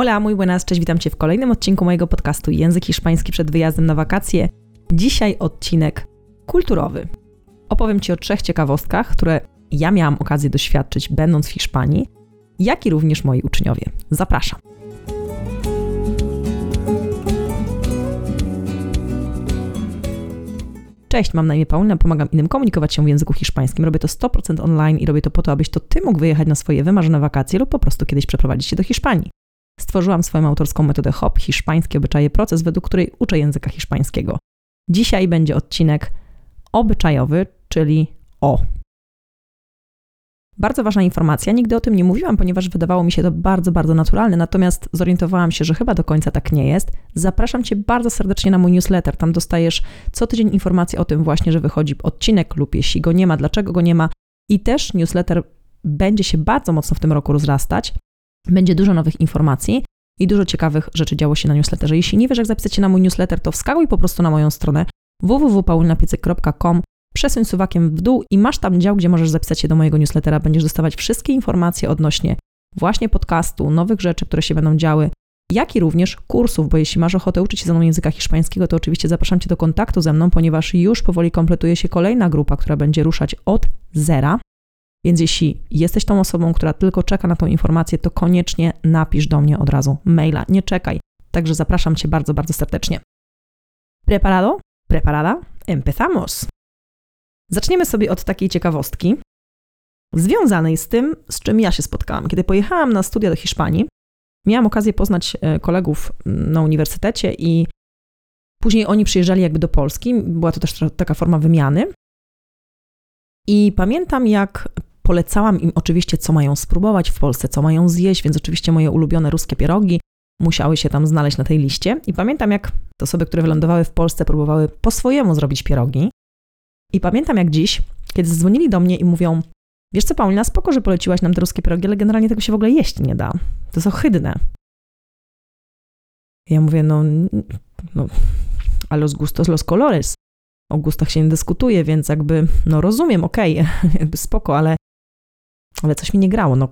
Hola, muy buenas, cześć, witam Cię w kolejnym odcinku mojego podcastu Język Hiszpański przed wyjazdem na wakacje. Dzisiaj odcinek kulturowy. Opowiem Ci o trzech ciekawostkach, które ja miałam okazję doświadczyć będąc w Hiszpanii, jak i również moi uczniowie. Zapraszam. Cześć, mam na imię Paulina, pomagam innym komunikować się w języku hiszpańskim. Robię to 100% online i robię to po to, abyś to Ty mógł wyjechać na swoje wymarzone wakacje lub po prostu kiedyś przeprowadzić się do Hiszpanii. Stworzyłam swoją autorską metodę HOP, hiszpańskie obyczaje, proces, według której uczę języka hiszpańskiego. Dzisiaj będzie odcinek obyczajowy, czyli o. Bardzo ważna informacja, nigdy o tym nie mówiłam, ponieważ wydawało mi się to bardzo, bardzo naturalne, natomiast zorientowałam się, że chyba do końca tak nie jest. Zapraszam Cię bardzo serdecznie na mój newsletter. Tam dostajesz co tydzień informacje o tym właśnie, że wychodzi odcinek lub jeśli go nie ma, dlaczego go nie ma. I też newsletter będzie się bardzo mocno w tym roku rozrastać. Będzie dużo nowych informacji i dużo ciekawych rzeczy działo się na newsletterze. Jeśli nie wiesz, jak zapisać się na mój newsletter, to wskakuj po prostu na moją stronę www.paulinapiecek.com przesuń suwakiem w dół i masz tam dział, gdzie możesz zapisać się do mojego newslettera. Będziesz dostawać wszystkie informacje odnośnie właśnie podcastu, nowych rzeczy, które się będą działy, jak i również kursów, bo jeśli masz ochotę uczyć się ze mną języka hiszpańskiego, to oczywiście zapraszam Cię do kontaktu ze mną, ponieważ już powoli kompletuje się kolejna grupa, która będzie ruszać od zera. Więc jeśli jesteś tą osobą, która tylko czeka na tą informację, to koniecznie napisz do mnie od razu maila. Nie czekaj. Także zapraszam Cię bardzo, bardzo serdecznie. Preparado? Preparada? Empezamos! Zaczniemy sobie od takiej ciekawostki, związanej z tym, z czym ja się spotkałam. Kiedy pojechałam na studia do Hiszpanii, miałam okazję poznać e, kolegów na uniwersytecie i później oni przyjeżdżali jakby do Polski. Była to też taka forma wymiany. I pamiętam, jak polecałam im oczywiście, co mają spróbować w Polsce, co mają zjeść, więc oczywiście moje ulubione ruskie pierogi musiały się tam znaleźć na tej liście. I pamiętam, jak te osoby, które wylądowały w Polsce, próbowały po swojemu zrobić pierogi. I pamiętam jak dziś, kiedy zadzwonili do mnie i mówią, wiesz co Paulina, spoko, że poleciłaś nam te ruskie pierogi, ale generalnie tego się w ogóle jeść nie da. To jest ohydne. ja mówię, no, no, a los gustos, los colores. O gustach się nie dyskutuje, więc jakby, no rozumiem, okej, okay, spoko, ale, ale coś mi nie grało, no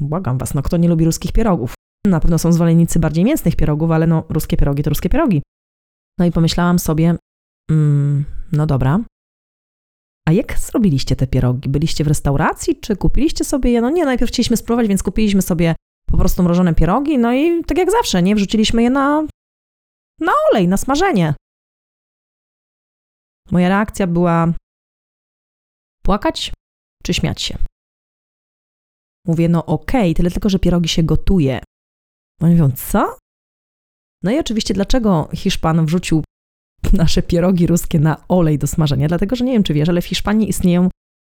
błagam was, no kto nie lubi ruskich pierogów? Na pewno są zwolennicy bardziej mięsnych pierogów, ale no ruskie pierogi to ruskie pierogi. No i pomyślałam sobie, mm, no dobra, a jak zrobiliście te pierogi? Byliście w restauracji, czy kupiliście sobie je? No nie, najpierw chcieliśmy spróbować, więc kupiliśmy sobie po prostu mrożone pierogi, no i tak jak zawsze, nie? Wrzuciliśmy je na, na olej, na smażenie. Moja reakcja była płakać czy śmiać się. Mówię, no okej, okay, tyle tylko, że pierogi się gotuje. Oni mówią, co? No i oczywiście, dlaczego Hiszpan wrzucił nasze pierogi ruskie na olej do smażenia, dlatego że nie wiem, czy wiesz, ale w Hiszpanii istnieją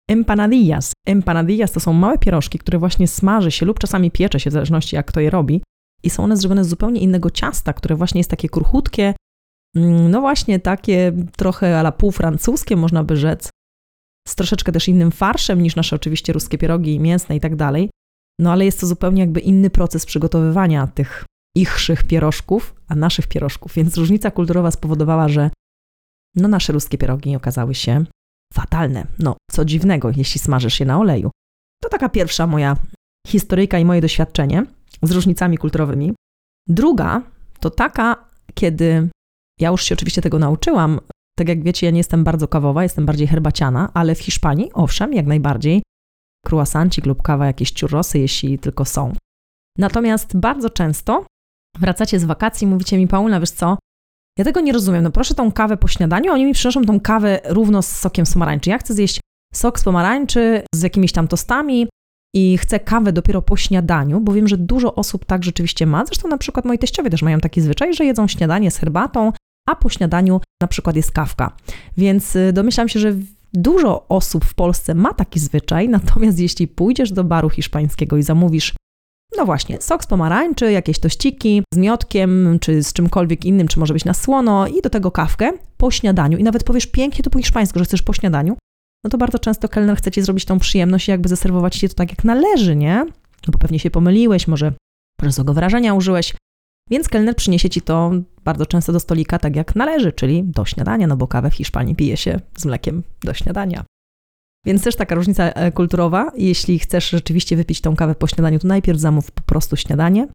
empanadillas. Empanadillas to są małe pierożki, które właśnie smaży się lub czasami piecze się, w zależności jak kto je robi. I są one zrobione z zupełnie innego ciasta, które właśnie jest takie kruchutkie, mm, no właśnie takie trochę ala półfrancuskie, można by rzec, z troszeczkę też innym farszem niż nasze oczywiście ruskie pierogi mięsne i tak dalej. No ale jest to zupełnie jakby inny proces przygotowywania tych ichszych pierożków, a naszych pierożków, więc różnica kulturowa spowodowała, że no nasze ruskie pierogi okazały się fatalne. No, co dziwnego, jeśli smażysz je na oleju. To taka pierwsza moja historyjka i moje doświadczenie z różnicami kulturowymi. Druga to taka, kiedy ja już się oczywiście tego nauczyłam. Tak jak wiecie, ja nie jestem bardzo kawowa, jestem bardziej herbaciana, ale w Hiszpanii, owszem, jak najbardziej, croissancik lub kawa, jakieś churrosy, jeśli tylko są. Natomiast bardzo często wracacie z wakacji, mówicie mi, Paula, wiesz co, ja tego nie rozumiem, no proszę tą kawę po śniadaniu, oni mi przynoszą tą kawę równo z sokiem z pomarańczy. Ja chcę zjeść sok z pomarańczy z jakimiś tam tostami i chcę kawę dopiero po śniadaniu, bo wiem, że dużo osób tak rzeczywiście ma. Zresztą na przykład moi teściowie też mają taki zwyczaj, że jedzą śniadanie z herbatą, a po śniadaniu na przykład jest kawka. Więc y, domyślam się, że dużo osób w Polsce ma taki zwyczaj, natomiast jeśli pójdziesz do baru hiszpańskiego i zamówisz no właśnie, sok z pomarańczy, jakieś tościki z miotkiem, czy z czymkolwiek innym, czy może być na słono i do tego kawkę po śniadaniu. I nawet powiesz pięknie to po hiszpańsku, że chcesz po śniadaniu, no to bardzo często kelner chce ci zrobić tą przyjemność i jakby zaserwować ci to tak jak należy, nie? No bo pewnie się pomyliłeś, może złego wrażenia użyłeś, więc kelner przyniesie ci to bardzo często do stolika tak jak należy, czyli do śniadania, no bo kawę w Hiszpanii pije się z mlekiem do śniadania. Więc też taka różnica e, kulturowa. Jeśli chcesz rzeczywiście wypić tą kawę po śniadaniu, to najpierw zamów po prostu śniadanie,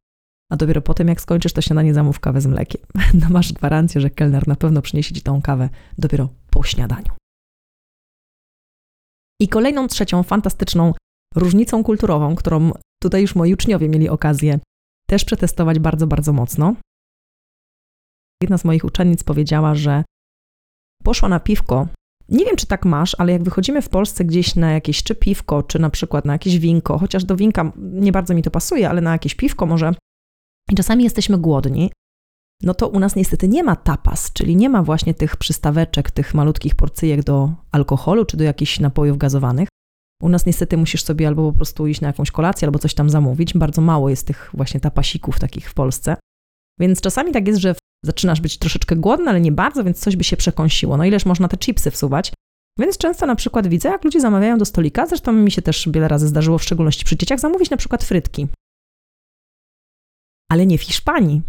a dopiero potem, jak skończysz to śniadanie, zamów kawę z mlekiem. No masz gwarancję, że kelner na pewno przyniesie ci tą kawę dopiero po śniadaniu. I kolejną, trzecią fantastyczną różnicą kulturową, którą tutaj już moi uczniowie mieli okazję też przetestować bardzo, bardzo mocno. Jedna z moich uczennic powiedziała, że poszła na piwko. Nie wiem, czy tak masz, ale jak wychodzimy w Polsce gdzieś na jakieś czy piwko, czy na przykład na jakieś winko, chociaż do winka nie bardzo mi to pasuje, ale na jakieś piwko może, i czasami jesteśmy głodni, no to u nas niestety nie ma tapas, czyli nie ma właśnie tych przystaweczek, tych malutkich porcyjek do alkoholu czy do jakichś napojów gazowanych. U nas niestety musisz sobie albo po prostu iść na jakąś kolację, albo coś tam zamówić. Bardzo mało jest tych właśnie tapasików takich w Polsce. Więc czasami tak jest, że zaczynasz być troszeczkę głodny, ale nie bardzo, więc coś by się przekąsiło. No ileż można te chipsy wsuwać? Więc często na przykład widzę, jak ludzie zamawiają do stolika, zresztą mi się też wiele razy zdarzyło, w szczególności przy dzieciach, zamówić na przykład frytki. Ale nie w Hiszpanii.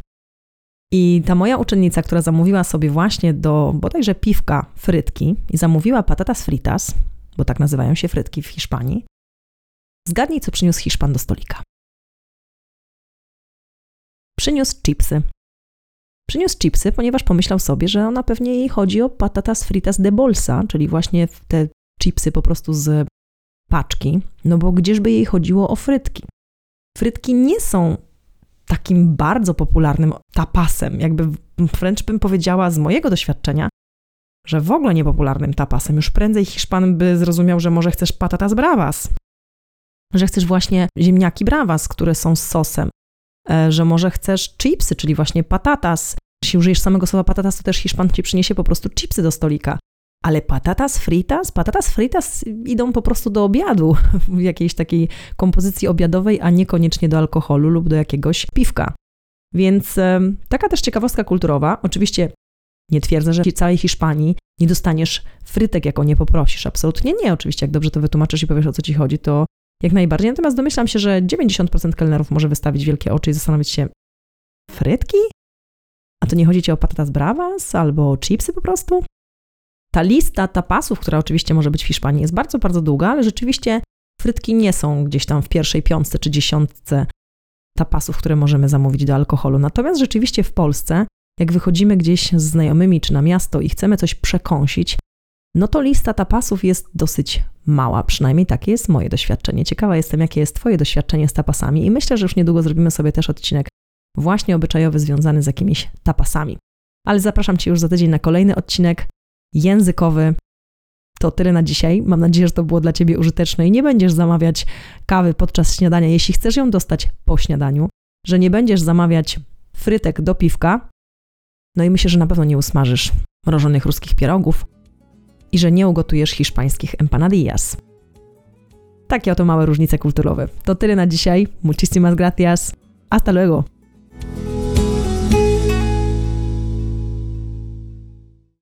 I ta moja uczennica, która zamówiła sobie właśnie do bodajże piwka frytki i zamówiła patatas fritas, bo tak nazywają się frytki w Hiszpanii, zgadnij, co przyniósł Hiszpan do stolika. Przyniósł chipsy. Przyniósł chipsy, ponieważ pomyślał sobie, że ona pewnie jej chodzi o patatas fritas de bolsa, czyli właśnie te chipsy po prostu z paczki, no bo gdzieżby jej chodziło o frytki. Frytki nie są takim bardzo popularnym tapasem, jakby wręcz bym powiedziała z mojego doświadczenia, że w ogóle niepopularnym tapasem. Już prędzej Hiszpan by zrozumiał, że może chcesz patatas bravas, że chcesz właśnie ziemniaki bravas, które są z sosem, e, że może chcesz chipsy, czyli właśnie patatas. Jeśli użyjesz samego słowa patatas, to też Hiszpan ci przyniesie po prostu chipsy do stolika. Ale patatas fritas? Patatas fritas idą po prostu do obiadu, w jakiejś takiej kompozycji obiadowej, a niekoniecznie do alkoholu lub do jakiegoś piwka. Więc taka też ciekawostka kulturowa. Oczywiście nie twierdzę, że w całej Hiszpanii nie dostaniesz frytek, jak o nie poprosisz. Absolutnie nie. Oczywiście, jak dobrze to wytłumaczysz i powiesz, o co ci chodzi, to jak najbardziej. Natomiast domyślam się, że 90% kelnerów może wystawić wielkie oczy i zastanowić się, frytki? A to nie chodzi ci o patatas bravas albo chipsy po prostu? Ta lista tapasów, która oczywiście może być w Hiszpanii, jest bardzo, bardzo długa, ale rzeczywiście frytki nie są gdzieś tam w pierwszej piątce czy dziesiątce tapasów, które możemy zamówić do alkoholu. Natomiast rzeczywiście w Polsce, jak wychodzimy gdzieś z znajomymi czy na miasto i chcemy coś przekąsić, no to lista tapasów jest dosyć mała, przynajmniej takie jest moje doświadczenie. Ciekawa jestem, jakie jest Twoje doświadczenie z tapasami i myślę, że już niedługo zrobimy sobie też odcinek właśnie obyczajowy związany z jakimiś tapasami. Ale zapraszam Cię już za tydzień na kolejny odcinek językowy. To tyle na dzisiaj. Mam nadzieję, że to było dla Ciebie użyteczne i nie będziesz zamawiać kawy podczas śniadania, jeśli chcesz ją dostać po śniadaniu, że nie będziesz zamawiać frytek do piwka, no i myślę, że na pewno nie usmażysz mrożonych ruskich pierogów i że nie ugotujesz hiszpańskich empanadillas. Takie oto małe różnice kulturowe. To tyle na dzisiaj. Muchísimas gracias. Hasta luego.